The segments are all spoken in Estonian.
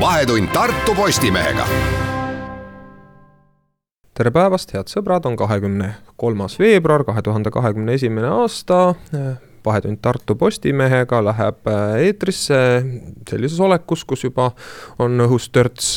vahetund Tartu Postimehega. tere päevast, head sõbrad, on kahekümne kolmas veebruar kahe tuhande kahekümne esimene aasta. vahetund Tartu Postimehega läheb eetrisse sellises olekus, kus juba on õhus törts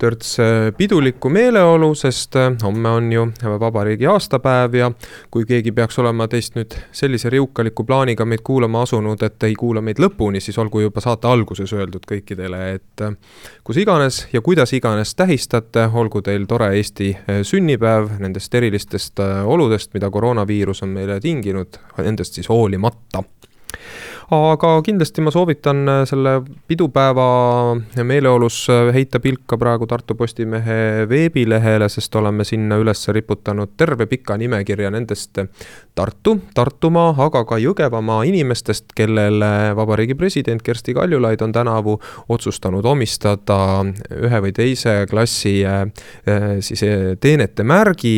törts äh, pidulikku meeleolu, sest äh, homme on ju vabariigi aastapäev ja kui keegi peaks olema teist nüüd sellise riukaliku plaaniga meid kuulama asunud, et ei kuula meid lõpuni, siis olgu juba saate alguses öeldud kõikidele, et äh, kus iganes ja kuidas iganes tähistate, olgu teil tore Eesti sünnipäev nendest erilistest oludest, mida koroonaviirus on meile tinginud, nendest siis hoolimata aga kindlasti ma soovitan äh, selle pidupäeva meeleolus äh, heita pilka praegu Tartu Postimehe veebilehele, sest oleme sinna üles riputanud terve pika nimekirja nendest Tartu, Tartumaa, aga ka Jõgevamaa inimestest, kellele Vabariigi President Kersti Kaljulaid on tänavu otsustanud omistada ühe või teise klassi äh, siis teenete märgi.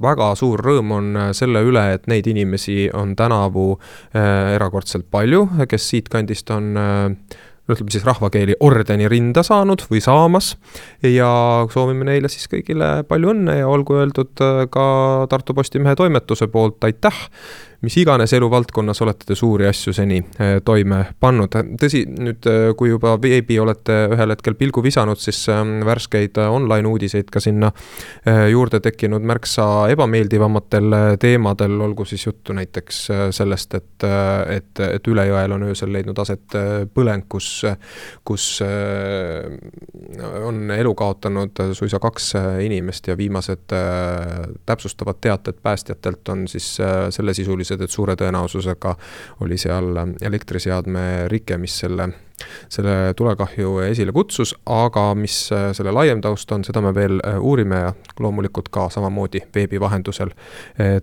väga suur rõõm on selle üle, et neid inimesi on tänavu erakordselt palju kes siitkandist on äh, ütleme siis rahvakeeli ordeni rinda saanud või saamas. ja soovime neile siis kõigile palju õnne ja olgu öeldud äh, ka Tartu Postimehe toimetuse poolt aitäh mis iganes eluvaldkonnas olete te suuri asju seni äh, toime pannud. tõsi, nüüd äh, kui juba veebi olete ühel hetkel pilgu visanud, siis ähm, värskeid äh, online uudiseid ka sinna juurde tekkinud märksa ebameeldivamatel teemadel, olgu siis juttu näiteks sellest, et, et, et üle jõel on öösel leidnud aset põleng, kus, kus on elu kaotanud suisa kaks inimest ja viimased täpsustavad teated päästjatelt on siis sellesisulised sellised, et suure tõenäosusega oli seal elektriseadme rike, mis selle, selle tulekahju esile kutsus, aga mis selle laiem taust on, seda me veel uurime ja loomulikult ka samamoodi veebi vahendusel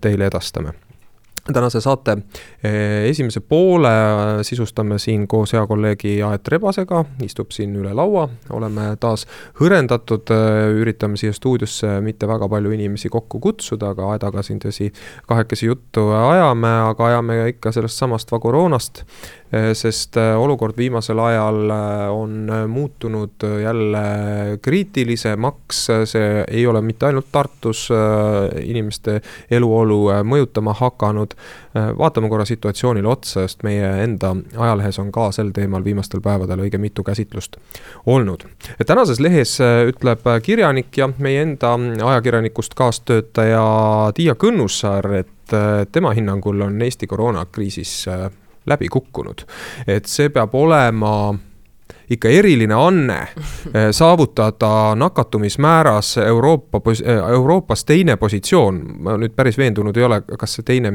teile edastame tänase saate eh, esimese poole sisustame siin koos hea kolleegi Aet Rebasega, istub siin üle laua, oleme taas hõrendatud, eh, üritame siia stuudiosse mitte väga palju inimesi kokku kutsuda, aga Aedaga siin tõsi, kahekesi juttu ajame, aga ajame ikka sellest samast koroonast. Eh, sest olukord viimasel ajal on muutunud jälle kriitilisemaks, see ei ole mitte ainult Tartus inimeste eluolu mõjutama hakanud, Äh, vaatame korra situatsioonile otsa, sest meie enda ajalehes on ka sel teemal viimastel päevadel õige mitu käsitlust olnud. tänases lehes äh, ütleb kirjanik ja meie enda ajakirjanikust kaastöötaja Tiia Kõnnussaar, et äh, tema hinnangul on Eesti koroonakriisis läbi kukkunud. et see peab olema ikka eriline anne eh, saavutada nakatumismääras Euroopa, eh, Euroopas teine positsioon. ma nüüd päris veendunud ei ole, kas see teine,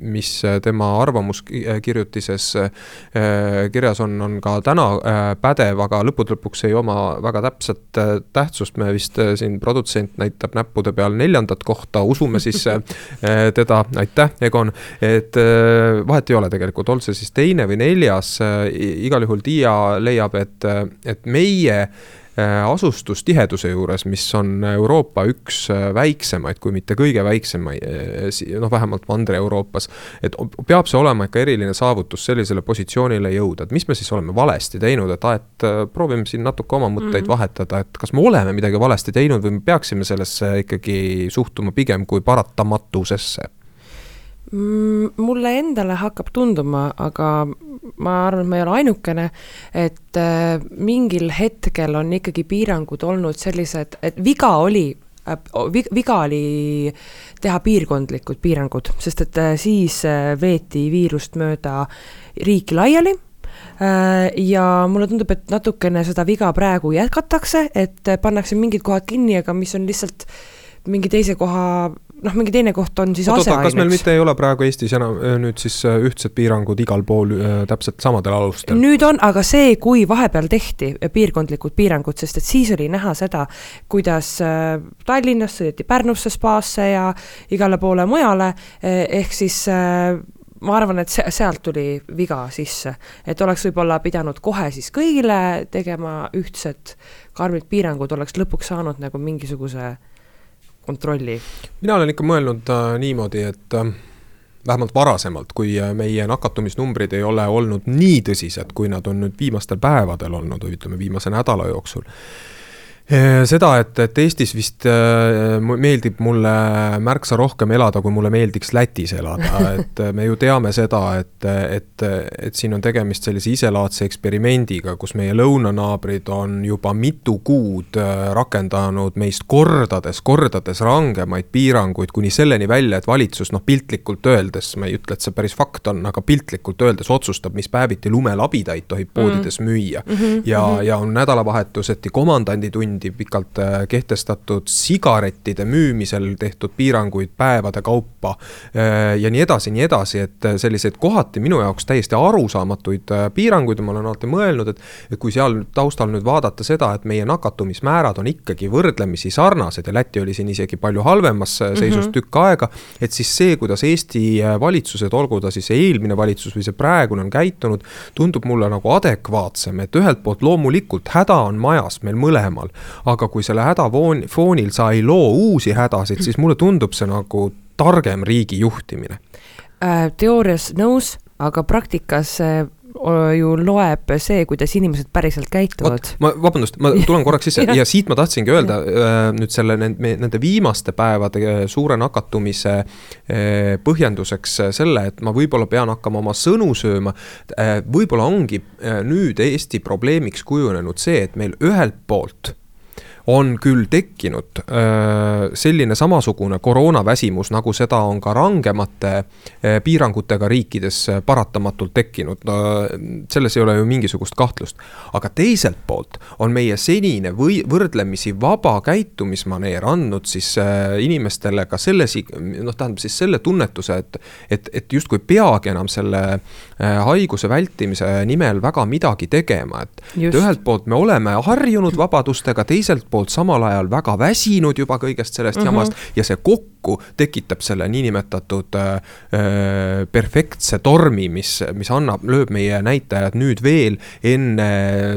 mis tema arvamuskirjutises eh, kirjas on, on ka täna pädev, aga lõppude lõpuks ei oma väga täpset tähtsust. me vist siin produtsent näitab näppude peal neljandat kohta, usume siis teda, aitäh, Egon. et vahet ei ole tegelikult, olgu see siis teine või neljas, igal juhul Tiia leiab, et, et meie äh, asustustiheduse juures, mis on Euroopa üks äh, väiksemaid, kui mitte kõige väiksemaid, äh, noh, vähemalt Mandri-Euroopas. et peab see olema ikka eriline saavutus sellisele positsioonile jõuda, et mis me siis oleme valesti teinud, et, et proovime siin natuke oma mõtteid mm -hmm. vahetada, et kas me oleme midagi valesti teinud või me peaksime sellesse ikkagi suhtuma pigem kui paratamatusesse mulle endale hakkab tunduma, aga ma arvan, et ma ei ole ainukene, et äh, mingil hetkel on ikkagi piirangud olnud sellised, et viga oli äh, viga oli teha piirkondlikud piirangud, sest et äh, siis veeti viirust mööda riiki laiali ja mulle tundub, et natukene seda viga praegu jätkatakse, et pannakse mingid kohad kinni, aga mis on lihtsalt mingi teise koha noh, mingi teine koht on siis aseaineks. kas meil mitte ei ole praegu Eestis enam nüüd siis ühtsed piirangud igal pool täpselt samadel alustel? nüüd on, aga see, kui vahepeal tehti piirkondlikud piirangud, sest et siis oli näha seda, kuidas Tallinnast sõideti Pärnusse spaasse ja igale poole mujale, ehk siis ma arvan, et see, sealt tuli viga sisse, et oleks võib-olla pidanud kohe siis kõigile tegema ühtsed karmid piirangud, oleks lõpuks saanud nagu mingisuguse kontrolli. mina olen ikka mõelnud äh, niimoodi, et äh, vähemalt varasemalt, kui äh, meie nakatumisnumbrid ei ole olnud nii tõsised, kui nad on nüüd viimastel päevadel olnud või ütleme, viimase nädala jooksul seda, et, et Eestis vist äh, meeldib mulle märksa rohkem elada, kui mulle meeldiks Lätis elada, et äh, me ju teame seda, et, et, et siin on tegemist sellise iselaadse eksperimendiga, kus meie lõunanaabrid on juba mitu kuud äh, rakendanud meist kordades, kordades rangemaid piiranguid, kuni selleni välja, et valitsus noh, piltlikult öeldes, ma ei ütle, et see päris fakt on, aga piltlikult öeldes otsustab, mis päeviti lumelabidaid tohib poodides mm. müüa mm. -hmm, ja mm, -hmm. ja on nädalavahetuseti komandanditund tundi pikalt äh, kehtestatud sigarettide müümisel tehtud piiranguid päevade kaupa äh, ja nii edasi, nii edasi, et äh, selliseid kohati minu jaoks täiesti arusaamatuid piiranguid ma olen alati mõelnud, et et kui seal taustal nüüd vaadata seda, et meie nakatumismäärad on ikkagi võrdlemisi sarnased ja Läti oli siin isegi palju halvemas seisus mm -hmm. tükk aega, et siis see, kuidas Eesti valitsused, olgu ta siis eelmine valitsus või see praegune on käitunud, tundub mulle nagu adekvaatsem, et ühelt poolt loomulikult häda on majas meil mõlemal, aga kui selle häda foonil sa ei loo uusi hädasid, siis mulle tundub see nagu targem riigi juhtimine. Äh, teoorias nõus, aga praktikas ju loeb see, kuidas inimesed päriselt käituvad. ma, vabandust, ma tulen korraks sisse ja. ja siit ma tahtsingi öelda äh, nüüd selle nende viimaste päevade äh, suure nakatumise põhjenduseks selle, et ma võib-olla pean hakkama oma sõnu sööma. võib-olla ongi nüüd Eesti probleemiks kujunenud see, et meil ühelt poolt on küll tekkinud selline samasugune koroonaväsimus, nagu seda on ka rangemate piirangutega riikides paratamatult tekkinud. selles ei ole ju mingisugust kahtlust. aga teiselt poolt on meie senine või võrdlemisi vaba käitumismaneer andnud siis inimestele ka selle, noh, tähendab siis selle tunnetuse, et, et, et justkui peagi enam selle haiguse vältimise nimel väga midagi tegema, et, et ühelt poolt me oleme harjunud vabadustega, teiselt poolt samal ajal väga väsinud juba kõigest sellest mm -hmm. jamast ja see kokku tekitab selle niinimetatud äh, äh, perfektse tormi, mis, mis annab, lööb meie näitajad nüüd veel enne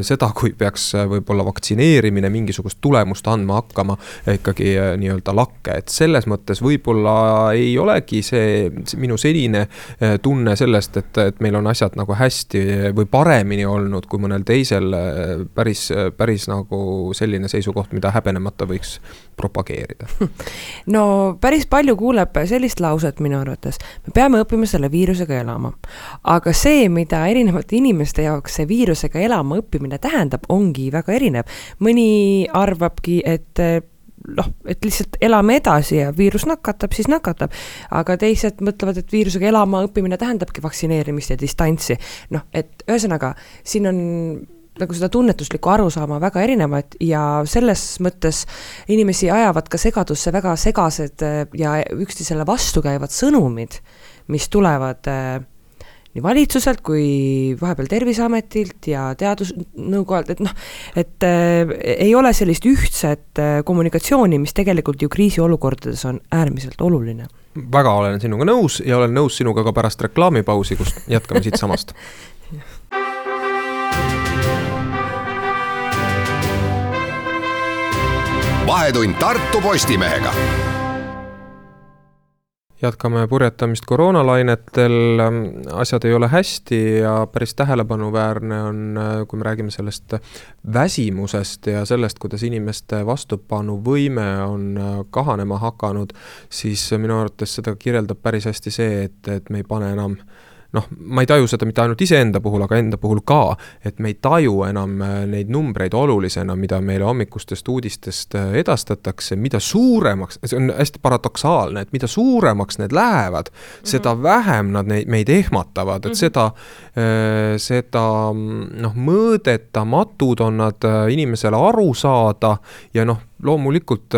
seda, kui peaks võib-olla vaktsineerimine mingisugust tulemust andma hakkama, ikkagi äh, nii-öelda lakke, et selles mõttes võib-olla ei olegi see, see minu senine äh, tunne sellest, et, et meil on asjad nagu hästi või paremini olnud kui mõnel teisel äh, päris, päris nagu selline seisukoht, mida häbenemata võiks propageerida. no päris palju kuuleb sellist lauset minu arvates, me peame õppima selle viirusega elama. aga see, mida erinevate inimeste jaoks see viirusega elama õppimine tähendab, ongi väga erinev. mõni arvabki, et noh, et lihtsalt elame edasi ja viirus nakatab, siis nakatab. aga teised mõtlevad, et viirusega elama õppimine tähendabki vaktsineerimist ja distantsi. noh, et ühesõnaga, siin on nagu seda tunnetuslikku arusaama väga erinevat ja selles mõttes inimesi ajavad ka segadusse väga segased äh, ja üksteisele vastukäivad sõnumid, mis tulevad äh, nii valitsuselt kui vahepeal Terviseametilt ja Teadusnõukojalt, et noh, et äh, ei ole sellist ühtset äh, kommunikatsiooni, mis tegelikult ju kriisiolukordades on äärmiselt oluline. väga olen sinuga nõus ja olen nõus sinuga ka pärast reklaamipausi, kus jätkame siitsamast vahetund Tartu Postimehega. Jätkame purjetamist koroonalainetel, asjad ei ole hästi ja päris tähelepanuväärne on, kui me räägime sellest väsimusest ja sellest, kuidas inimeste vastupanuvõime on kahanema hakanud, siis minu arvates seda kirjeldab päris hästi see, et, et me ei pane enam äh, noh, ma ei taju seda mitte ainult iseenda puhul, aga enda puhul ka, et me ei taju enam äh, neid numbreid olulisena, mida meile hommikustest uudistest äh, edastatakse, mida suuremaks, see on hästi paradoksaalne, et mida suuremaks need lähevad mm, -hmm. seda vähem nad neid, meid ehmatavad, et mm -hmm. seda, äh, seda noh, mõõdetamatud on nad inimesele aru saada ja noh, loomulikult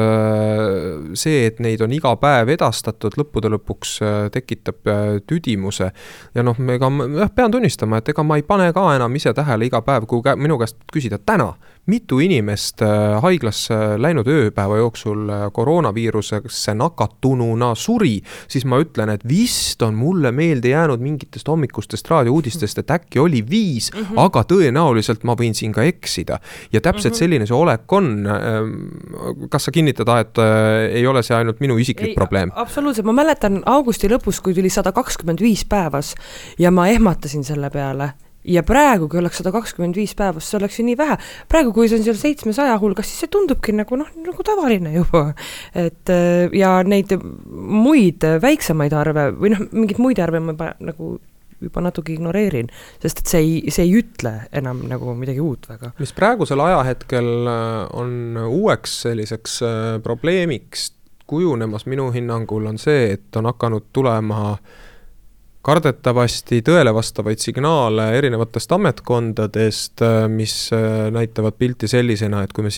see, et neid on iga päev edastatud, lõppude lõpuks tekitab tüdimuse. ja noh, ega ma jah, pean tunnistama, et ega ma ei pane ka enam ise tähele iga päev, kui minu käest küsida täna mitu inimest äh, haiglasse läinud ööpäeva jooksul äh, koroonaviirusesse nakatununa suri, siis ma ütlen, et vist on mulle meelde jäänud mingitest hommikustest raadiouudistest, et äkki oli viis mm, -hmm. aga tõenäoliselt ma võin siin ka eksida. ja täpselt mm -hmm. selline see olek on. Kas sa kinnitad, et äh, ei ole see ainult minu isiklik ei, probleem? absoluutselt, ma mäletan augusti lõpus, kui tuli sada kakskümmend viis päevas ja ma ehmatasin selle peale ja praegu, kui oleks sada kakskümmend viis päevas, see oleks ju nii vähe. praegu, kui see on seal seitsmesaja hulgas, siis see tundubki nagu noh, nagu tavaline juba. et äh, ja neid muid väiksemaid arve või noh, mingeid muid arve ma juba nagu juba natuke ignoreerin, sest et see ei, see ei ütle enam nagu midagi uut väga. mis praegusel ajahetkel äh, on uueks selliseks äh, probleemiks kujunemas minu hinnangul on see, et on hakanud tulema kardetavasti tõele vastavaid signaale erinevatest ametkondadest, äh, mis näitavad pilti sellisena, et kui me,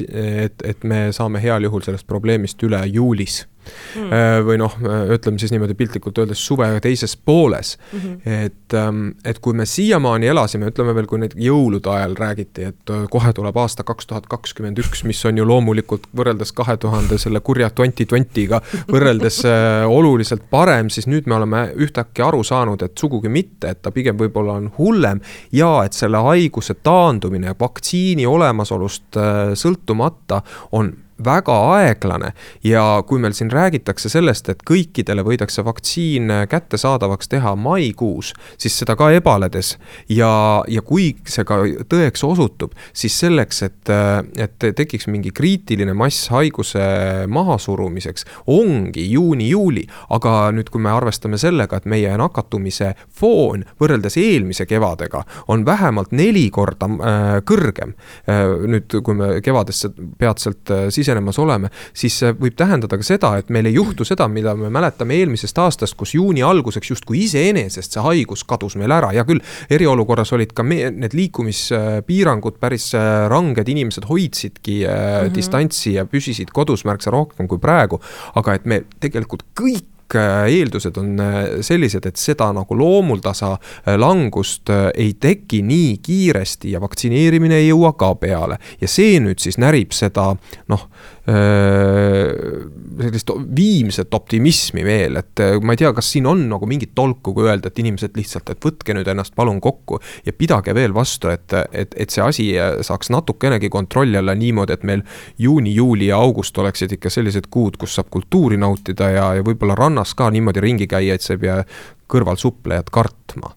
et, et me saame heal juhul sellest probleemist üle juulis mm.. või noh, ütleme siis niimoodi piltlikult öeldes suve teises pooles mm. -hmm. et, ähm, et kui me siiamaani elasime, ütleme veel, kui neid jõulude ajal räägiti, et äh, kohe tuleb aasta kaks tuhat kakskümmend üks, mis on ju loomulikult võrreldes kahe tuhande selle kurja twenty twenty'ga võrreldes äh, oluliselt parem, siis nüüd me oleme ühtäkki aru saanud, et sugugi mitte, et ta pigem võib-olla on hullem ja et selle haiguse taandumine vaktsiini olemasolust äh, sõltumata on väga aeglane ja kui meil siin räägitakse sellest, et kõikidele võidakse vaktsiin kättesaadavaks teha maikuus, siis seda ka ebaledes. Ja, ja kui see ka tõeks osutub, siis selleks, et, et tekiks mingi kriitiline mass haiguse mahasurumiseks, ongi juuni-juuli, aga nüüd, kui me arvestame sellega, et meie nakatumise foon võrreldes eelmise kevadega on vähemalt neli korda äh, kõrgem äh,, nüüd, kui me kevadesse peatselt äh, sisenemas oleme, siis see võib tähendada ka seda, et meil ei juhtu seda, mida me mäletame eelmisest aastast, kus juuni alguseks justkui iseenesest see haigus kadus meil ära, hea küll, eriolukorras olid ka me, need liikumispiirangud päris äh, ranged, inimesed hoidsidki mm -hmm. distantsi ja püsisid kodus märksa rohkem kui praegu, aga et me tegelikult kõik kõik äh, eeldused on sellised, et seda nagu loomuldasa langust ei teki nii kiiresti ja vaktsineerimine ei jõua ka peale. ja see nüüd siis närib seda noh, sellist viimset optimismi veel, et ma ei tea, kas siin on nagu mingit tolku, kui öelda, et inimesed lihtsalt, et võtke nüüd ennast palun kokku ja pidage veel vastu, et, et, et see asi saaks natukenegi kontrolli alla niimoodi, et meil juuni, juuli ja august oleksid ikka sellised kuud, kus saab kultuuri nautida ja, ja võib-olla rannas ka niimoodi ringi käia, et sa ei pea kõrval suplejat kartma.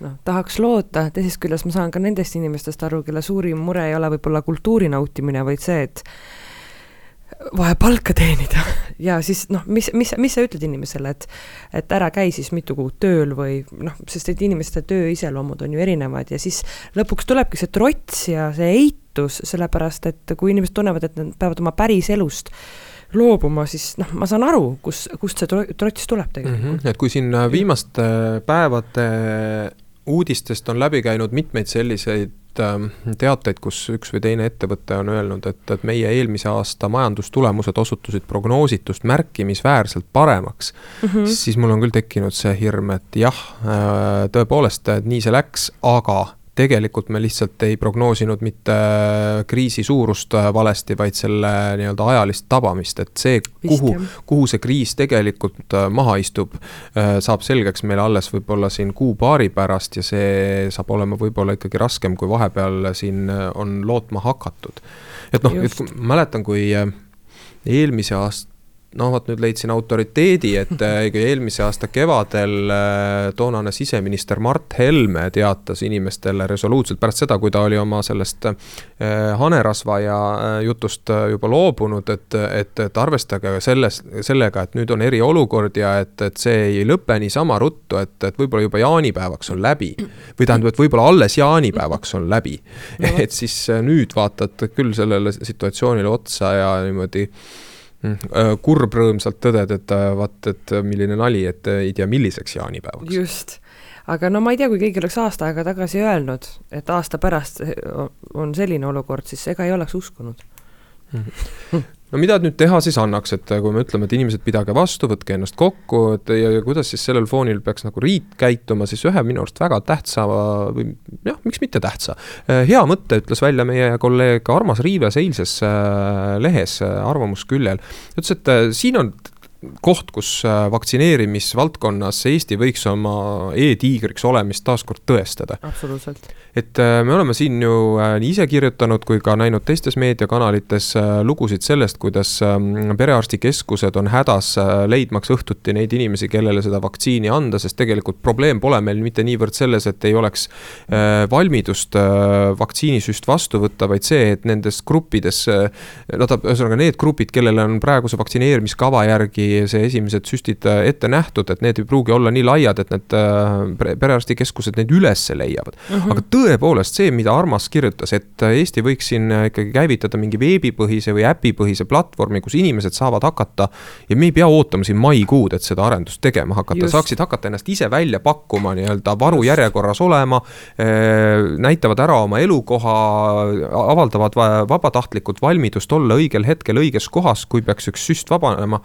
Noh, tahaks loota, teisest küljest ma saan ka nendest inimestest aru, kelle suurim mure ei ole võib-olla kultuuri nautimine, vaid see, et vaja palka teenida ja siis noh, mis, mis, mis sa ütled inimesele, et et ära käi siis mitu kuud tööl või noh, sest et inimeste töö iseloomud on ju erinevad ja siis lõpuks tulebki see trots ja see eitus, sellepärast et kui inimesed tunnevad, et nad peavad oma päris elust loobuma, siis noh, ma saan aru, kus, kust see trots tuleb tegelikult mm. -hmm. et kui siin viimaste päevade uudistest on läbi käinud mitmeid selliseid Ähm, teateid, kus üks või teine ettevõte on öelnud, et, et meie eelmise aasta majandustulemused osutusid prognoositust märkimisväärselt paremaks mm, -hmm. siis mul on küll tekkinud see hirm, et jah, äh, tõepoolest, nii see läks, aga tegelikult me lihtsalt ei prognoosinud mitte kriisi suurust äh, valesti, vaid selle nii-öelda ajalist tabamist, et see, kuhu, kuhu see kriis tegelikult äh, maha istub, äh, saab selgeks meile alles võib-olla siin kuu-paari pärast ja see saab olema võib-olla ikkagi raskem, kui vahepeal siin on lootma hakatud. et noh, et mäletan, kui eelmise aasta noh, vot nüüd leidsin autoriteedi, et äh, eelmise aasta kevadel äh, toonane siseminister Mart Helme teatas inimestele resoluutselt pärast seda, kui ta oli oma sellest äh, hanerasva ja jutust juba loobunud, et, et, et arvestage selles, sellega, et nüüd on eriolukord ja et, et see ei lõpe niisama ruttu, et, et võib-olla juba jaanipäevaks on läbi. või tähendab, et võib-olla alles jaanipäevaks on läbi. et siis nüüd vaatad küll sellele situatsioonile otsa ja niimoodi kurb rõõmsalt tõded, et äh, vaat, et milline nali, et äh, ei tea, milliseks jaanipäevaks. just, aga no ma ei tea, kui keegi oleks aasta aega tagasi öelnud, et aasta pärast on selline olukord, siis ega ei oleks uskunud mm. -hmm. No mida nüüd teha siis annaks, et kui me ütleme, et inimesed, pidage vastu, võtke ennast kokku, et ja, ja kuidas siis sellel foonil peaks nagu riik käituma, siis ühe minu arust väga tähtsa või jah, miks mitte tähtsa, hea mõtte ütles välja meie kolleeg Armas Riives eilses äh, lehes äh, Arvamusküljel. ütles, et äh, siin on koht, kus vaktsineerimisvaldkonnas Eesti võiks oma e-tiigriks olemist taaskord tõestada. absoluutselt et äh, me oleme siin ju äh, nii ise kirjutanud kui ka näinud teistes meediakanalites äh, lugusid sellest, kuidas ähm, perearstikeskused on hädas leidmaks õhtuti neid inimesi, kellele seda vaktsiini anda, sest tegelikult probleem pole meil mitte niivõrd selles, et ei oleks valmidust vaktsiinisüst vastu võtta, vaid see, et nendes gruppides, no ta, ühesõnaga need grupid, kellele on praeguse vaktsineerimiskava järgi see esimesed süstid ette nähtud, et need ei pruugi olla nii laiad, et need perearstikeskused neid üles leiavad mm. -hmm. aga tõepoolest see, mida Armas kirjutas, et Eesti võiks siin ikkagi käivitada mingi veebipõhise või äpipõhise platvormi, kus inimesed saavad hakata. ja me ei pea ootama siin maikuud, et seda arendust tegema hakata, saaksid hakata ennast ise välja pakkuma nii-öelda varujärjekorras olema. Näitavad ära oma elukoha, avaldavad vabatahtlikult valmidust olla õigel hetkel õiges kohas, kui peaks üks süst vabanema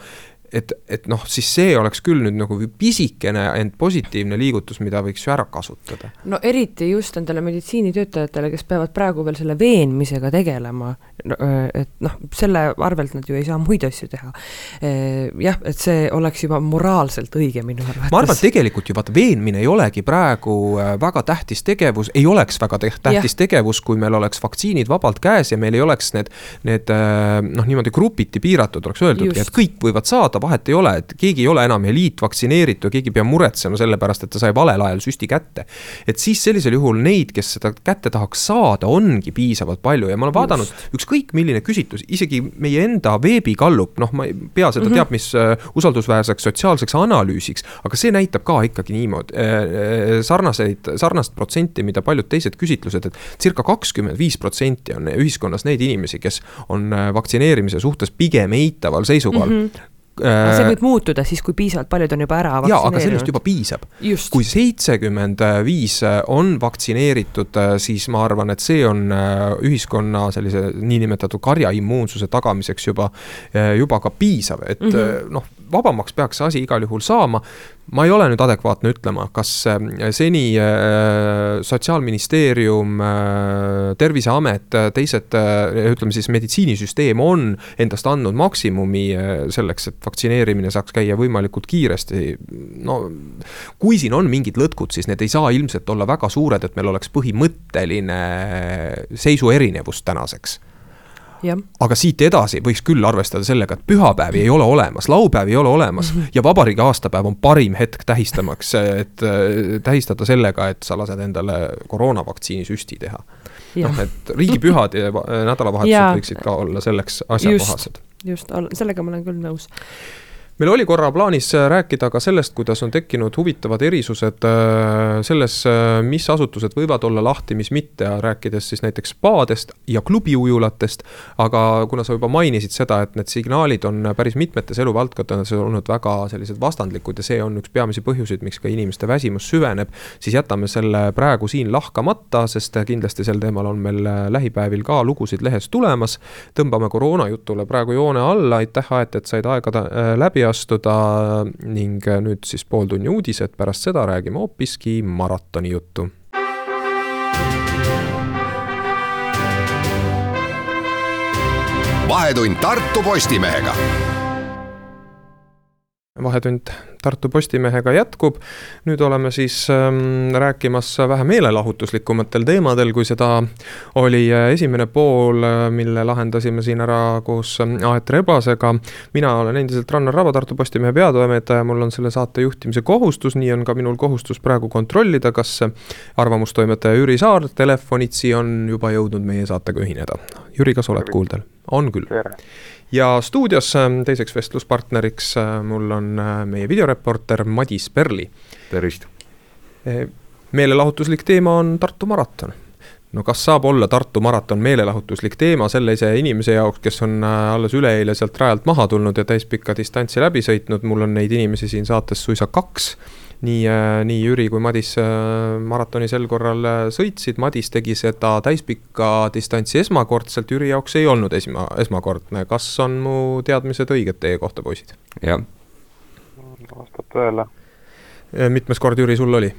et, et noh, siis see oleks küll nüüd nagu pisikene, ent positiivne liigutus, mida võiks ju ära kasutada. no eriti just nendele meditsiinitöötajatele, kes peavad praegu veel selle veenmisega tegelema, et noh, selle arvelt nad ju ei saa muid asju teha. jah, et see oleks juba moraalselt õige minu arvates. ma arvan, et tegelikult ju vaata, veenmine ei olegi praegu äh, väga tähtis tegevus, ei oleks väga tähtis ja. tegevus, kui meil oleks vaktsiinid vabalt käes ja meil ei oleks need, need äh, noh, niimoodi grupiti piiratud, oleks öeldudki, et kõik võivad saada vahet ei ole, et keegi ei ole enam eliitvaktsineeritud, keegi ei pea muretsema selle pärast, et ta sai valel ajal süsti kätte. et siis sellisel juhul neid, kes seda kätte tahaks saada, ongi piisavalt palju ja ma olen vaadanud ükskõik milline küsitlus, isegi meie enda veebikallup, noh, ma ei pea seda mm -hmm. teab mis uh, usaldusväärseks sotsiaalseks analüüsiks, aga see näitab ka ikkagi niimoodi uh, sarnaseid, sarnast protsenti, mida paljud teised küsitlused, et circa kakskümmend viis protsenti on ühiskonnas neid inimesi, kes on vaktsineerimise suhtes pigem eitaval seisukohal mm. -hmm see võib muutuda siis, kui piisavalt paljud on juba ära vaktsineerinud. jaa, aga sellest juba piisab. kui seitsekümmend viis on vaktsineeritud, siis ma arvan, et see on äh, ühiskonna sellise niinimetatud karjaimmuunsuse tagamiseks juba, äh, juba ka piisav, et mm -hmm. noh, vabamaks peaks see asi igal juhul saama ma ei ole nüüd adekvaatne ütlema, kas äh, seni äh, Sotsiaalministeerium, äh, Terviseamet, teised, ütleme siis meditsiinisüsteem on endast andnud maksimumi selleks, et vaktsineerimine saaks käia võimalikult kiiresti. no kui siin on mingid lõtkud, siis need ei saa ilmselt olla väga suured, et meil oleks põhimõtteline seisuerinevus tänaseks aga siit edasi võiks küll arvestada sellega, et pühapäevi ei ole olemas, laupäevi ei ole olemas mm -hmm. ja vabariigi aastapäev on parim hetk tähistamaks, et äh, tähistada sellega, et sa lased endale koroonavaktsiini süsti teha. noh, et riigipühad ja nädalavahetused võiksid ka olla selleks asjakohased. just, just, sellega ma olen küll nõus meil oli korra plaanis äh, rääkida ka sellest, kuidas on tekkinud huvitavad erisused äh, selles, äh, mis asutused võivad olla lahti, mis mitte, rääkides siis näiteks spaadest ja klubiujulatest. aga kuna sa juba mainisid seda, et need signaalid on päris mitmetes eluvaldkondades olnud väga sellised vastandlikud ja see on üks peamisi põhjuseid, miks ka inimeste väsimus süveneb, siis jätame selle praegu siin lahkamata, sest kindlasti sel teemal on meil lähipäevil ka lugusid lehes tulemas. tõmbame koroonajutule praegu joone alla, aitäh, Aet, et said aega läbi astuda ning nüüd siis pooltunni uudised, pärast seda räägime hoopiski maratoni juttu. vahetund Tartu Postimehega vahetund Tartu Postimehega jätkub. nüüd oleme siis ähm, rääkimas vähe meelelahutuslikumatel teemadel, kui seda oli äh, esimene pool, äh, mille lahendasime siin ära koos ähm, Aet Rebasega. mina olen endiselt Rannar Raba, Tartu Postimehe peatoimetaja, mul on selle saate juhtimise kohustus, nii on ka minul kohustus praegu kontrollida, kas arvamustoimetaja Jüri Saar telefonitsi on juba jõudnud meie saatega ühineda. Jüri, kas oled kuuldel? on küll. Ja stuudios ähm, teiseks vestluspartneriks äh, mul on äh, meie videoreporter Madis Perli. tervist. Äh, meelelahutuslik teema on Tartu maraton no kas saab olla Tartu maraton meelelahutuslik teema sellise inimese jaoks, kes on alles üleeile sealt rajalt maha tulnud ja täispikka distantsi läbi sõitnud, mul on neid inimesi siin saates suisa kaks nii, nii Jüri kui Madis maratoni sel korral sõitsid, Madis tegi seda täispikka distantsi esmakordselt, Jüri jaoks ei olnud esma, esmakordne, kas on mu teadmised õiged teie kohta, poisid? jah. vastab tõele. mitmes kord, Jüri, sul oli?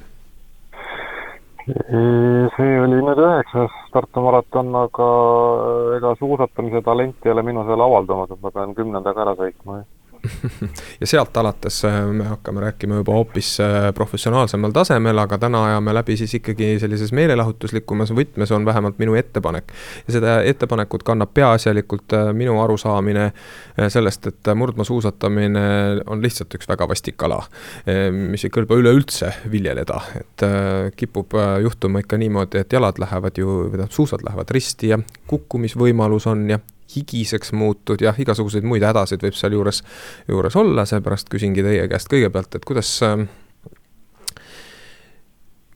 see oli nüüd üheksas Tartu maraton, aga ega suusatamise talent ei ole minu seal avaldumas, et ma pean kümnendaga ära sõitma, jah ja sealt alates äh, me hakkame rääkima juba hoopis äh, professionaalsemal tasemel, aga täna ajame läbi siis ikkagi sellises meelelahutuslikumas võtmes, on vähemalt minu ettepanek. ja seda ettepanekut kannab peaasjalikult äh, minu arusaamine sellest, et murdmaasuusatamine on lihtsalt üks väga vastik ala, mis ei kõlba üleüldse viljeleda, et kipub juhtuma ikka niimoodi, et jalad lähevad ju, või tähendab, suusad lähevad risti ja kukkumisvõimalus on ja higiseks muutud, jah, igasuguseid muid hädasid võib sealjuures, juures olla, seepärast küsingi teie käest kõigepealt, et kuidas äh,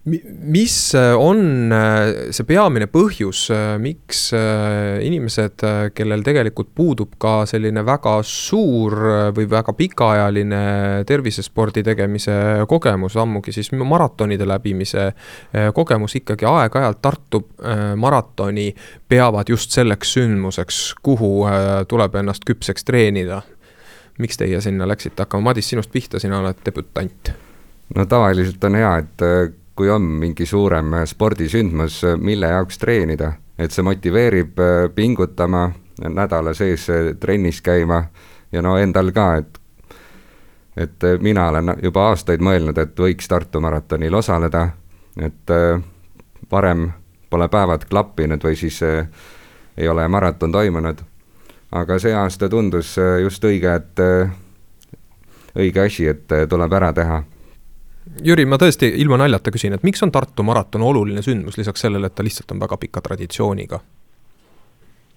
mis äh, on äh, see peamine põhjus, äh, miks inimesed, kellel tegelikult puudub ka selline väga suur või väga pikaajaline tervisespordi tegemise kogemus, ammugi siis maratonide läbimise kogemus, ikkagi aeg-ajalt Tartu maratoni peavad just selleks sündmuseks, kuhu tuleb ennast küpseks treenida? miks teie sinna läksite hakkama, Madis, sinust pihta, sina oled debütant no tavaliselt on hea, et kui on mingi suurem äh, spordisündmus, äh, mille jaoks treenida, et see motiveerib äh, pingutama, nädala sees trennis käima ja no endal ka, et et mina olen juba aastaid mõelnud, et võiks Tartu maratonil osaleda, et varem pole päevad klappinud või siis ei ole maraton toimunud. aga see aasta tundus just õige, et õige asi, et tuleb ära teha Jüri, ma tõesti ilma naljata küsin, et miks on Tartu maraton oluline sündmus, lisaks sellele, et ta lihtsalt on väga pika traditsiooniga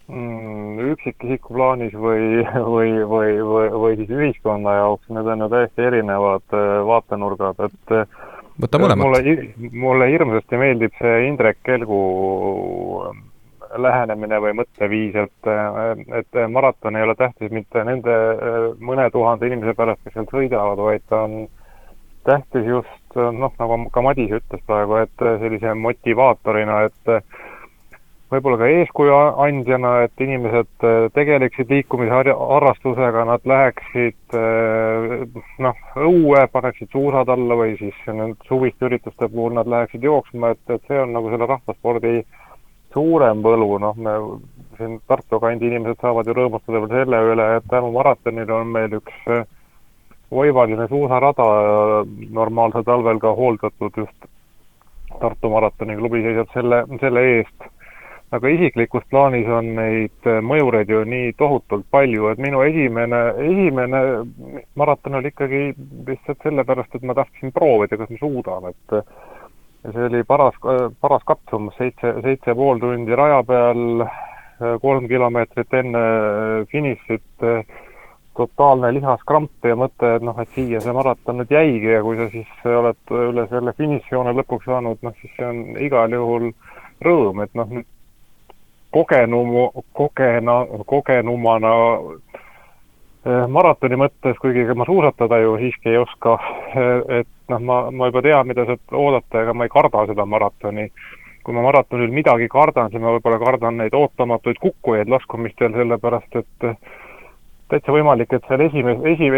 mm,? üksikisiku plaanis või, või, või, või, või siis ühiskonna jaoks, need on ju täiesti erinevad äh, vaatenurgad, et äh, võta mõlemat. mulle, mulle hirmsasti meeldib see Indrek Kelgu äh, lähenemine või mõtteviis, et, et maraton ei ole tähtis mitte nende mõne tuhande inimese pärast, kes seal sõidavad, vaid ta on tähtis just noh, nagu ka Madis ütles praegu, et sellise motivaatorina, et võib-olla ka eeskuju andjana, et inimesed tegeleksid liikumisharrastusega, nad läheksid noh, õue, paneksid suusad alla või siis suviste ürituste puhul nad läheksid jooksma, et, et see on nagu selle rahvaspordi suurem võlu, noh, me siin Tartu kandi inimesed saavad ju rõõmustada veel selle üle, et tänu maratonile on meil üks äh, oivaline suusarada normaalsel talvel ka hooldatud just Tartu maratoni klubi seisab selle, selle eest. aga isiklikus plaanis on neid mõjureid ju nii tohutult palju, et minu esimene, esimene maraton oli ikkagi lihtsalt sellepärast, et ma tahtsin proovida, kas ma suudan, et see oli paras, paras katsumus, seitse, seitse pool tundi raja peal, kolm kilomeetrit enne finišit totaalne lihaskramp ja mõte, et noh, et siia see maraton nüüd jäigi ja kui sa siis oled üle selle finišijoone lõpuks saanud, noh siis see on igal juhul rõõm, et noh, nüüd kogenum, kogena, kogenumana eh, maratoni mõttes, kuigi ega ma suusatada ju siiski ei oska, eh, et noh, ma, ma juba tean, mida sealt oodata, ega ma ei karda seda maratoni. kui ma maratonil midagi kardan, siis ma võib-olla kardan neid ootamatuid kukkujaid laskumistel, sellepärast et täitsa võimalik, et seal esimes-, esi-,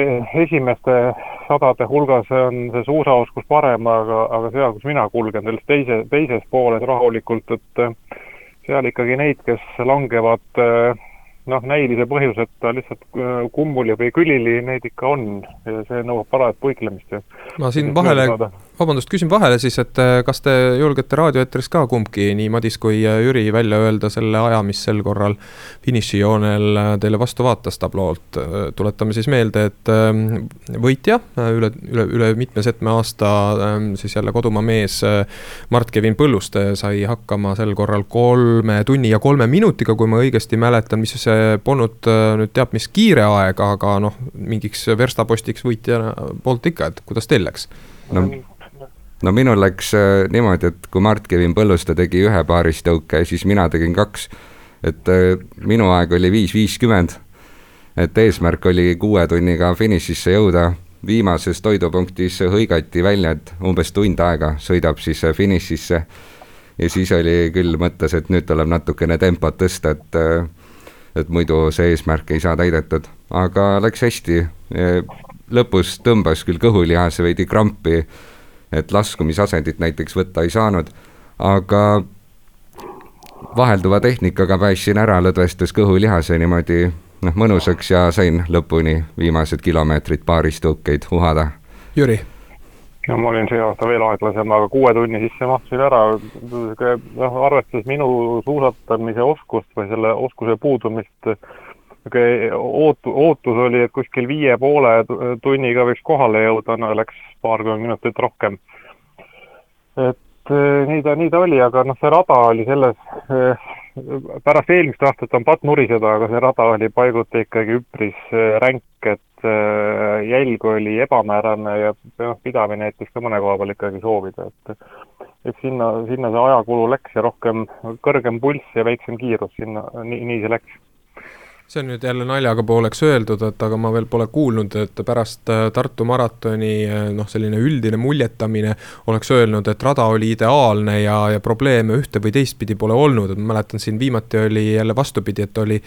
esimeste sadade hulgas on see suusaoskus parem, aga, aga seal, kus mina kulgen, selles teise, teises pooles rahulikult, et seal ikkagi neid, kes langevad noh, näilise põhjuseta lihtsalt kummuli või külili, neid ikka on ja see nõuab parajat puiklemist ju. ma siin vahele vabandust, küsin vahele siis, et äh, kas te julgete raadioeetris ka kumbki, nii Madis kui äh, Jüri, välja öelda selle aja, mis sel korral finišijoonel äh, teile vastu vaatas tabloolt. tuletame siis meelde, et ähm, võitja üle, üle, üle mitme-setme aasta ähm, siis jälle kodumaa mees Mart-Kevin Põlluste sai hakkama sel korral kolme tunni ja kolme minutiga, kui ma õigesti mäletan, mis polnud nüüd teab mis kiire aeg, aga noh, mingiks verstapostiks võitja poolt ikka, et kuidas teil läks? no no minul läks äh, niimoodi, et kui Mart-Kevin Põlluste tegi ühe paaristõuke, siis mina tegin kaks. et äh, minu aeg oli viis viiskümmend. et eesmärk oli kuue tunniga finišisse jõuda, viimases toidupunktis hõigati välja, et umbes tund aega sõidab siis finišisse. ja siis oli küll mõttes, et nüüd tuleb natukene tempot tõsta, et et muidu see eesmärk ei saa täidetud, aga läks hästi. lõpus tõmbas küll kõhulihase veidi krampi, et laskumisasendit näiteks võtta ei saanud, aga vahelduva tehnikaga päästsin ära, lõdvestas kõhulihase niimoodi noh, mõnusaks ja sain lõpuni viimased kilomeetrid paaris tõukeid uhada. Jüri no ma olin see aasta veel aeglasem, aga kuue tunni sisse mahtusin ära, noh, arvestades minu suusatamise oskust või selle oskuse puudumist, niisugune ootu-, ootus oli, et kuskil viie poole tunniga võiks kohale jõuda, no läks paarkümmend minutit rohkem. et eh, nii ta, nii ta oli, aga noh, see rada oli selles, eh, pärast eelmist aastat on patt nuriseda, aga see rada oli paiguti ikkagi üpris eh, ränk, et jälg oli ebamäärane ja noh, pidamine jättis ka mõne koha peal ikkagi soovida, et eks sinna, sinna see ajakulu läks ja rohkem, kõrgem pulss ja väiksem kiirus, sinna, nii, nii see läks see on nüüd jälle naljaga pooleks öeldud, et aga ma veel pole kuulnud, et pärast äh, Tartu maratoni äh, noh, selline üldine muljetamine oleks öelnud, et rada oli ideaalne ja, ja probleeme ühte või teistpidi pole olnud, et ma mäletan siin viimati oli jälle vastupidi, et oli,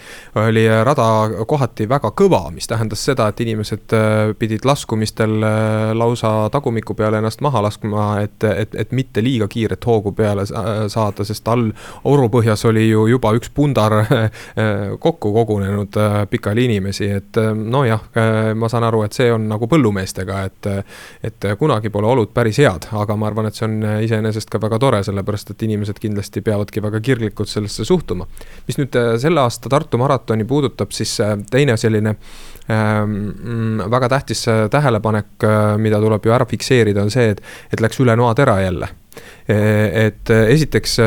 oli rada kohati väga kõva, mis tähendas seda, et inimesed äh, pidid laskumistel lausa tagumiku peale ennast maha laskma, et, et, et mitte liiga kiiret hoogu peale saada, sest all orupõhjas oli ju juba üks pundar kokku kogunenud kogenud äh, pikali inimesi, et äh, nojah, äh, ma saan aru, et see on nagu põllumeestega, et. et kunagi pole olud päris head, aga ma arvan, et see on iseenesest ka väga tore, sellepärast et inimesed kindlasti peavadki väga kirglikult sellesse suhtuma. mis nüüd selle aasta Tartu maratoni puudutab, siis teine selline ähm, mm, väga tähtis tähelepanek, mida tuleb ju ära fikseerida, on see, et, et läks üle noatera jälle et esiteks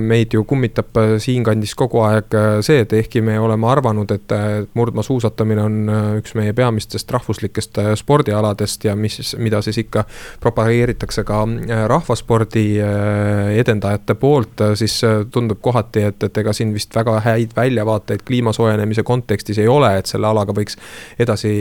meid ju kummitab siinkandis kogu aeg see, et ehkki me oleme arvanud, et murdmaasuusatamine on üks meie peamistest rahvuslikest spordialadest ja mis, mida siis ikka propageeritakse ka rahvaspordi edendajate poolt, siis tundub kohati, et, et ega siin vist väga häid väljavaateid kliima soojenemise kontekstis ei ole, et selle alaga võiks edasi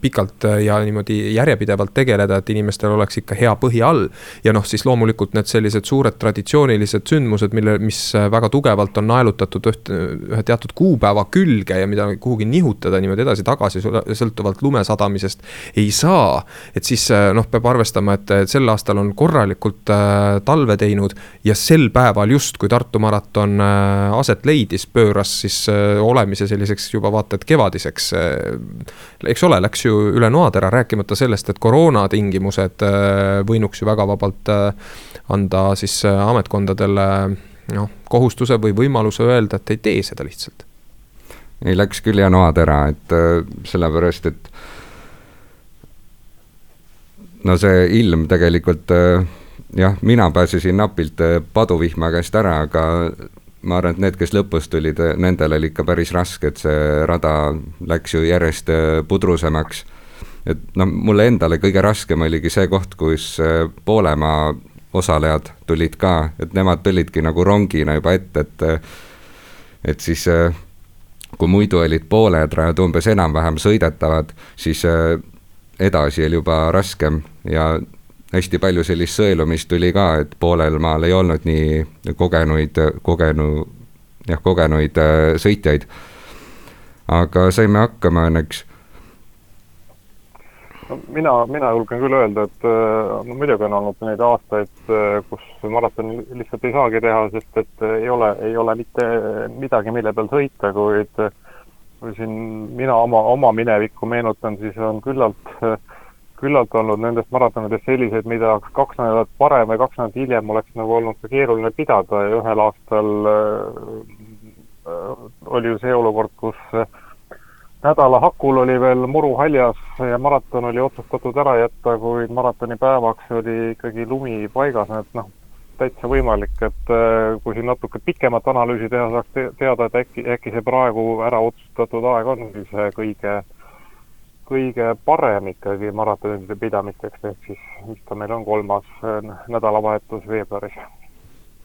pikalt ja niimoodi järjepidevalt tegeleda, et inimestel oleks ikka hea põhi all. ja noh, siis loomulikult need sellised suured traditsioonilised sündmused, mille, mis väga tugevalt on naelutatud üht, ühe teatud kuupäeva külge ja mida kuhugi nihutada niimoodi edasi-tagasi, sõltuvalt lumesadamisest ei saa. et siis noh, peab arvestama, et sel aastal on korralikult äh, talve teinud ja sel päeval just, kui Tartu maraton äh, aset leidis, pööras siis äh, olemise selliseks juba vaata et kevadiseks. eks ole, läks ju üle noatera, rääkimata sellest, et koroona tingimused võinuks ju väga vabalt anda siis äh, ametkondadele noh, kohustuse või võimaluse öelda, et ei tee seda lihtsalt. ei, läks küll ja noad ära, et äh, sellepärast, et no see ilm tegelikult äh, jah, mina pääsesin napilt paduvihma käest ära, aga ma arvan, et need, kes lõpus tulid, nendel oli ikka päris raske, et see rada läks ju järjest pudrusemaks. et noh, mulle endale kõige raskem oligi see koht, kus Poolemaa osalejad tulid ka, et nemad tulidki nagu rongina juba ette, et et siis kui muidu olid pooled rajad umbes enam-vähem sõidetavad, siis edasi oli juba raskem ja hästi palju sellist sõelumist tuli ka, et poolel maal ei olnud nii kogenuid, kogenu, jah, kogenuid sõitjaid. aga saime hakkama õnneks no mina, mina julgen küll öelda, et äh, no muidugi on olnud neid aastaid, äh, kus maratoni lihtsalt ei saagi teha, sest et äh, ei ole, ei ole mitte midagi, mille peal sõita, kuid kui siin mina oma, oma minevikku meenutan, siis on küllalt, küllalt olnud nendest maratonidest selliseid, mida kaks nädalat varem või kaks nädalat hiljem oleks nagu olnud ka keeruline pidada ja ühel aastal oli ju see olukord, kus nädala hakul oli veel muru haljas ja maraton oli otsustatud ära jätta, kuid maratoni päevaks oli ikkagi lumi paigas, et noh, täitsa võimalik, et äh, kui siin natuke pikemat analüüsi teha, saaks te teada, et äkki, äkki see praegu ära otsustatud aeg ongi see kõige, kõige parem ikkagi maratonide pidamiseks, ehk siis mis ta meil on, kolmas äh, nädalavahetus veebruaris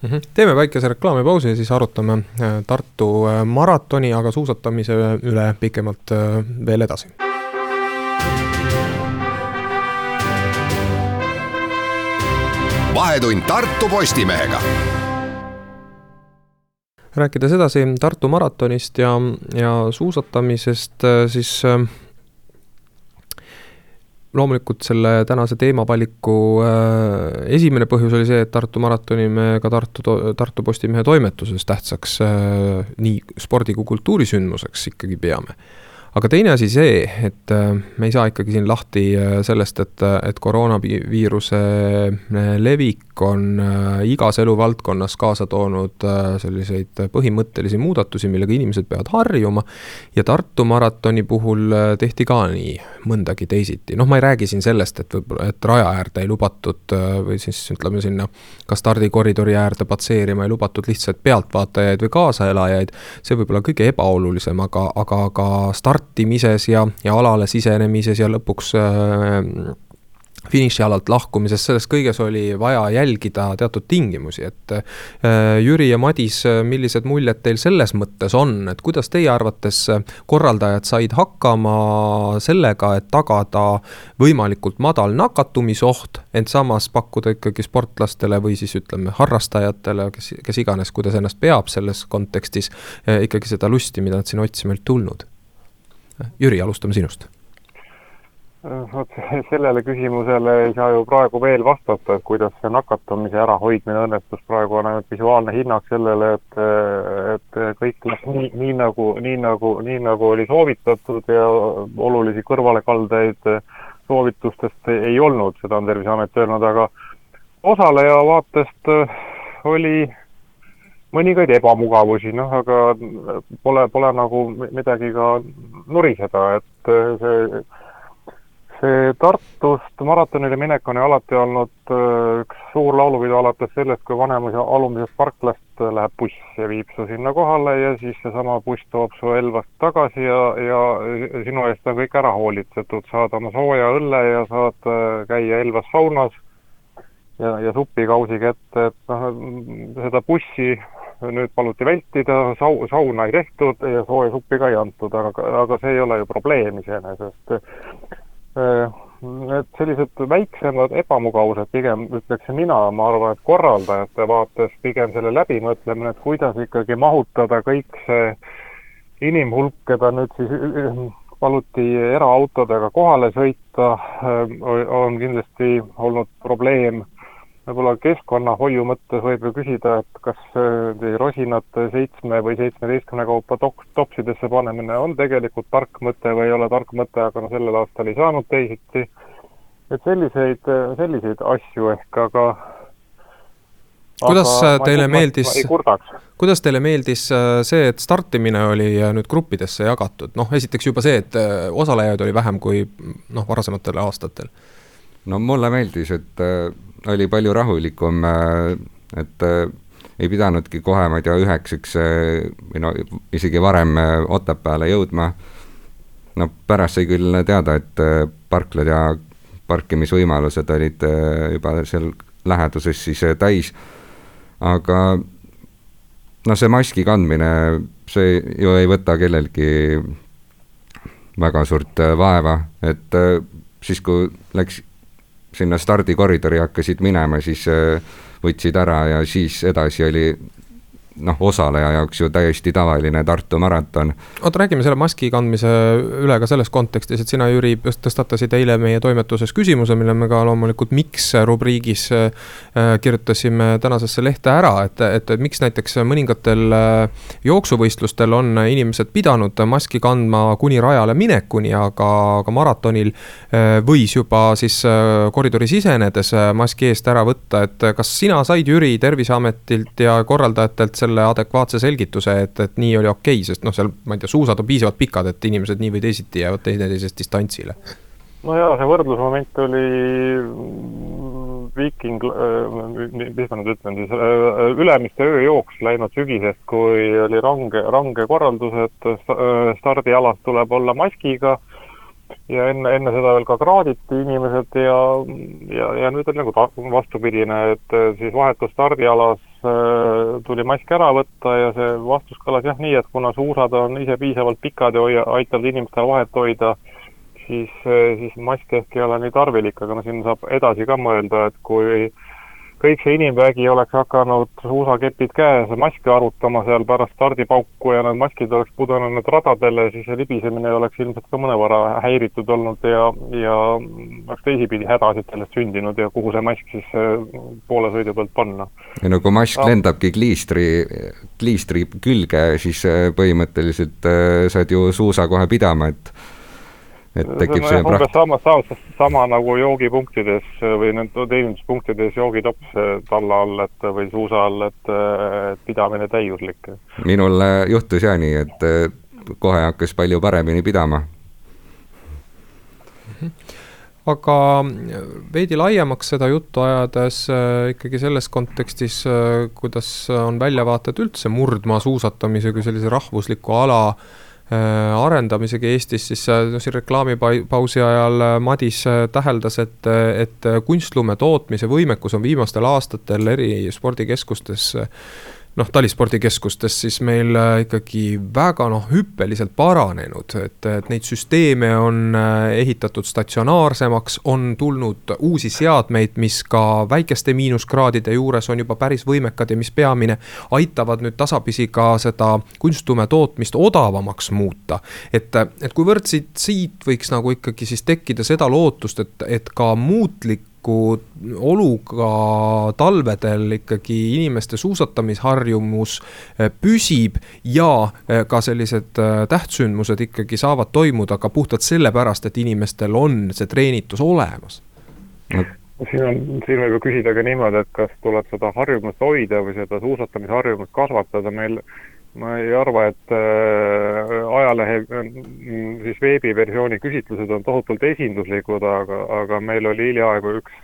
mm. -hmm. teeme väikese reklaamipausi ja siis arutame äh, Tartu äh, maratoni, aga suusatamise üle pikemalt äh, veel edasi. vahetund Tartu Postimehega rääkides edasi Tartu maratonist ja, ja suusatamisest, siis äh, loomulikult selle tänase teemavaliku äh, esimene põhjus oli see, et Tartu maratoni me ka Tartu, Tartu Postimehe toimetuses tähtsaks äh, nii spordi kui kultuurisündmuseks ikkagi peame aga teine asi see, et äh, me ei saa ikkagi siin lahti äh, sellest, et, et koroonaviiruse äh, levik on igas eluvaldkonnas kaasa toonud selliseid põhimõttelisi muudatusi, millega inimesed peavad harjuma. ja Tartu maratoni puhul tehti ka nii mõndagi teisiti, noh, ma ei räägi siin sellest, et võib-olla, et raja äärde ei lubatud või siis ütleme sinna ka stardikoridori äärde patseerima ei lubatud lihtsalt pealtvaatajaid või kaasaelajaid. see võib olla kõige ebaolulisem, aga, aga ka start startimises ja, ja alale sisenemises ja lõpuks äh, finišialalt lahkumises, selles kõiges oli vaja jälgida teatud tingimusi, et äh, Jüri ja Madis, millised muljed teil selles mõttes on, et kuidas teie arvates korraldajad said hakkama sellega, et tagada võimalikult madal nakatumisoht, ent samas pakkuda ikkagi sportlastele või siis ütleme, harrastajatele, kes, kes iganes, kuidas ennast peab selles kontekstis, äh, ikkagi seda lusti, mida nad siin otsima olid tulnud Jüri, alustame sinust. vot sellele küsimusele ei saa ju praegu veel vastata, et kuidas see nakatumise ärahoidmine õnnestus, praegu on ainult visuaalne hinnang sellele, et, et kõik läks nii, nii nagu, nii nagu, nii nagu oli soovitatud ja olulisi kõrvalekaldeid soovitustest ei olnud, seda on Terviseamet öelnud, aga osaleja vaatest oli mõningaid ebamugavusi, noh aga pole, pole nagu midagi ka nuriseda, et see, see Tartust maratonile minek on ju alati olnud äh, üks suur laulupidu alates sellest, kui Vanemuise alumisest parklast läheb buss ja viib su sinna kohale ja siis seesama buss toob su Elvast tagasi ja, ja sinu eest on kõik ära hoolitsetud, saad oma sooja õlle ja saad äh, käia Elvas saunas ja, ja supikausi kätte, et noh, seda bussi nüüd paluti vältida, sau-, sauna ei tehtud ja sooja suppi ka ei antud, aga, aga see ei ole ju probleem iseenesest. Need sellised väiksemad ebamugavused pigem, ütleksin mina, ma arvan, et korraldajate vaates pigem selle läbimõtlemine, et kuidas ikkagi mahutada kõik see inimhulk, keda nüüd siis paluti eraautodega kohale sõita, on kindlasti olnud probleem võib-olla keskkonnahoiu mõttes võib ju küsida, et kas rosinate seitsme või seitsmeteistkümne kaupa tok-, topsidesse panemine on tegelikult tark mõte või ei ole tark mõte, aga no sellel aastal ei saanud teisiti. et selliseid, selliseid asju ehk, aga kuidas aga teile ma, meeldis, kuidas teile meeldis äh, see, et startimine oli äh, nüüd gruppidesse jagatud, noh esiteks juba see, et äh, osalejaid oli vähem kui noh, varasematel aastatel? no mulle meeldis, et oli palju rahulikum, äh, et äh, ei pidanudki kohe, ma ei tea, üheksaks äh, või no isegi varem Otepääle jõudma. no pärast sai küll teada, et parklad ja parkimisvõimalused olid juba seal läheduses siis täis, aga noh, see maski kandmine, see ju ei võta kellelgi väga suurt vaeva, et siis, kui läks sinna stardikoridori hakkasid minema, siis äh, võtsid ära ja siis edasi oli noh, osaleja jaoks ju täiesti tavaline Tartu maraton. oota, räägime selle maski kandmise üle ka selles kontekstis, et sina, Jüri, tõstatasid eile meie toimetuses küsimuse, mille me ka loomulikult miks rubriigis äh, kirjutasime tänasesse lehte ära, et, et, et miks näiteks mõningatel äh, jooksuvõistlustel on inimesed pidanud maski kandma kuni rajale minekuni, aga, aga maratonil äh, võis juba siis koridori sisenedes maski eest ära võtta, et kas sina said, Jüri, Terviseametilt ja korraldajatelt selle adekvaatse selgituse, et, et nii oli okei okay,, sest noh, seal ma ei tea, suusad on piisavalt pikad, et inimesed nii või teisiti jäävad teineteisest distantsile. no jaa, see võrdlusmoment oli Viiking, mis ma nüüd ütlen siis, Ülemiste ööjooks läinud sügisest, kui oli range, range korraldus, et stardialas tuleb olla maskiga ja enne, enne seda veel ka kraaditi inimesed ja, ja, ja nüüd on nagu vastupidine, et äh, siis vahetus stardialas äh, tuli mask ära võtta ja see vastus kõlas jah nii, et kuna suusad on ise piisavalt pikad ja hoia, aitavad inimestel vahet hoida, siis äh,, siis mask ehk ei ole nii tarvilik, aga no siin saab edasi ka mõelda, et kui kõik see inimvägi oleks hakanud suusakepid käes maske arutama seal pärast stardipauku ja need maskid oleks pudenenud radadele, siis see libisemine oleks ilmselt ka mõnevõrra häiritud olnud ja, ja oleks teisipidi hädasid sellest sündinud ja kuhu see mask siis äh, poole sõidu pealt panna. ei no kui mask no. lendabki kliistri, kliistri külge, siis äh, põhimõtteliselt äh, saad ju suusa kohe pidama, et et tekib see umbes sama, sama, sama nagu joogipunktides või nende teeninduspunktides joogitops talla all, et või suusa all, et, et pidamine täiuslik. minul juhtus ja nii, et kohe hakkas palju paremini pidama. aga veidi laiemaks seda juttu ajades ikkagi selles kontekstis, kuidas on väljavaated üldse murdmaasuusatamise kui sellise rahvusliku ala Äh, arendamisega Eestis, siis no siin reklaamipausi ajal äh, Madis äh, täheldas, et, et kunstlume tootmise võimekus on viimastel aastatel eri spordikeskustes noh, talispordikeskustes siis meil äh, ikkagi väga noh, hüppeliselt paranenud, et, et neid süsteeme on äh, ehitatud statsionaarsemaks, on tulnud uusi seadmeid, mis ka väikeste miinuskraadide juures on juba päris võimekad ja mis peamine, aitavad nüüd tasapisi ka seda kunstlume tootmist odavamaks muuta. et, et kuivõrd siit, siit võiks nagu ikkagi siis tekkida seda lootust, et, et ka muutlik võimaliku oluga talvedel ikkagi inimeste suusatamisharjumus eh, püsib ja eh, ka sellised eh, tähtsündmused ikkagi saavad toimuda ka puhtalt sellepärast, et inimestel on see treenitus olemas. Siin on, siin võib ju küsida ka niimoodi, et kas tuleb seda harjumust hoida või seda suusatamisharjumust kasvatada, meil ma ei arva, et äh, ajalehe äh, siis veebiversiooni küsitlused on tohutult esinduslikud, aga, aga meil oli hiljaaegu üks,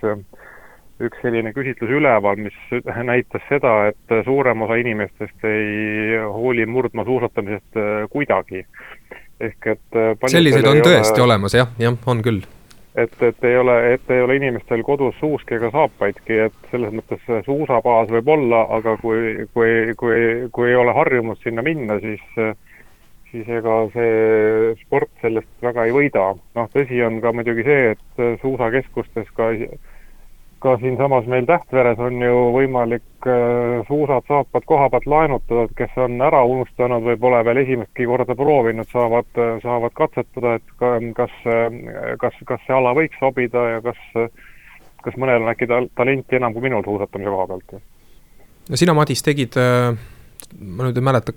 üks selline küsitlus üleval, mis näitas seda, et suurem osa inimestest ei hooli murdmaasuusatamisest äh, kuidagi. ehk et selliseid on tõesti ole... olemas jah, jah, on küll et, et ei ole, et ei ole inimestel kodus suuski ega saapaidki, et selles mõttes suusabaas võib olla, aga kui, kui, kui, kui ei ole harjumust sinna minna, siis siis ega see sport sellest väga ei võida. noh, tõsi on ka muidugi see, et suusakeskustes ka ka siinsamas meil Tähtveres on ju võimalik äh, suusad, saapad koha pealt laenutada, et kes on ära unustanud või pole veel esimestki korda proovinud, saavad, saavad katsetada, et ka, kas, kas, kas see ala võiks sobida ja kas, kas mõnel on äkki tal-, talenti enam kui minul suusatamise koha pealt. no sina, Madis, tegid, äh, ma nüüd ei mäleta,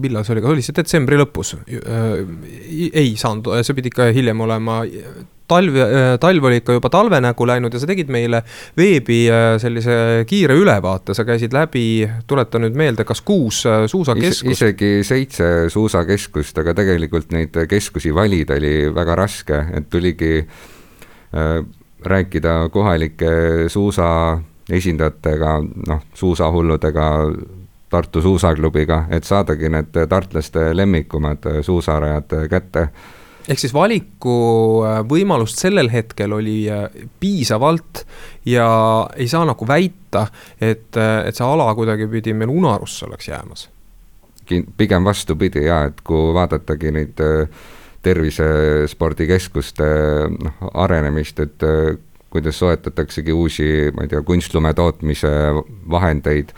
millal see oli, kas oli see detsembri lõpus? Äh, ei saanud, see pidi ikka hiljem olema talv, äh, talv oli ikka juba talve nägu läinud ja sa tegid meile veebi äh, sellise kiire ülevaate, sa käisid läbi, tuleta nüüd meelde, kas kuus äh, suusakeskust Is? isegi seitse suusakeskust, aga tegelikult neid keskusi valida oli väga raske, et tuligi äh, rääkida kohalike suusa esindajatega, noh, suusahulludega, Tartu suusaklubiga, et saadagi need tartlaste lemmikumad suusarajad kätte ehk siis valikuvõimalust äh, sellel hetkel oli äh, piisavalt ja ei saa nagu väita, et, äh, et see ala kuidagipidi meil unarusse oleks jäämas. pigem vastupidi ja, et kui vaadatagi neid tervisespordikeskuste noh, arenemist, et kuidas soetataksegi uusi, ma ei tea, kunstlume tootmise vahendeid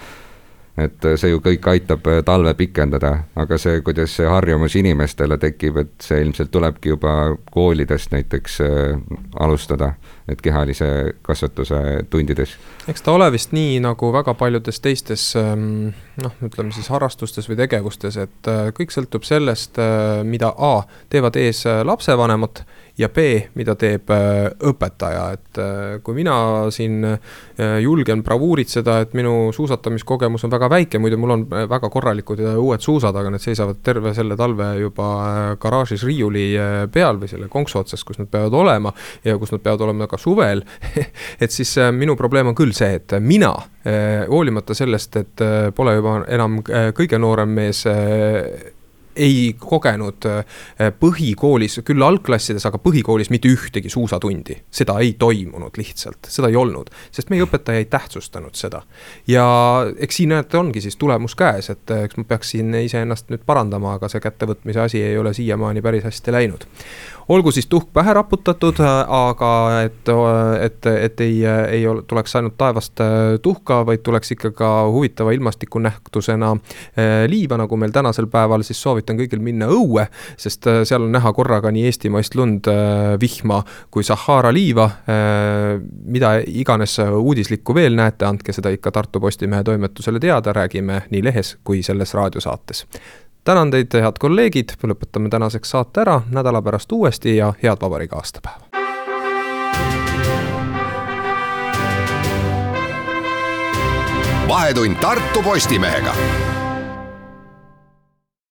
et see ju kõik aitab äh, talve pikendada, aga see, kuidas see harjumus inimestele tekib, et see ilmselt tulebki juba koolidest näiteks äh, alustada, et kehalise kasvatuse tundides. eks ta ole vist nii, nagu väga paljudes teistes ähm, noh, ütleme siis harrastustes või tegevustes, et äh, kõik sõltub sellest, mida A, teevad ees lapsevanemad ja B, mida teeb äh, õpetaja, et äh, kui mina siin äh, julgen bravuuritseda, et minu suusatamiskogemus on väga väike, muidu mul on väga korralikud uued suusad, aga need seisavad terve selle talve juba garaažis riiuli peal või selle konksu otsas, kus nad peavad olema ja kus nad peavad olema ka suvel et siis minu probleem on küll see, et mina, hoolimata sellest, et pole juba enam kõige noorem mees ei kogenud põhikoolis, küll algklassides, aga põhikoolis mitte ühtegi suusatundi. seda ei toimunud lihtsalt, seda ei olnud, sest meie õpetaja ei tähtsustanud seda. ja eks siin näete, ongi siis tulemus käes, et eks ma peaks siin iseennast nüüd parandama, aga see kättevõtmise asi ei ole siiamaani päris hästi läinud olgu siis tuhk pähe raputatud, aga et, et, et ei, ei ole, tuleks ainult taevast äh, tuhka, vaid tuleks ikka ka huvitava ilmastikunähtusena äh, liiva, nagu meil tänasel päeval, siis soovitan kõigil minna õue, sest äh, seal on näha korraga nii eestimaist lund, vihma kui Sahara liiva. mida iganes uudislikku veel näete, andke seda ikka Tartu Postimehe toimetusele teada, räägime nii lehes kui selles raadiosaates tänan teid, head kolleegid, lõpetame tänaseks saate ära, nädala pärast uuesti ja head vabariigi aastapäeva! vahetund Tartu Postimehega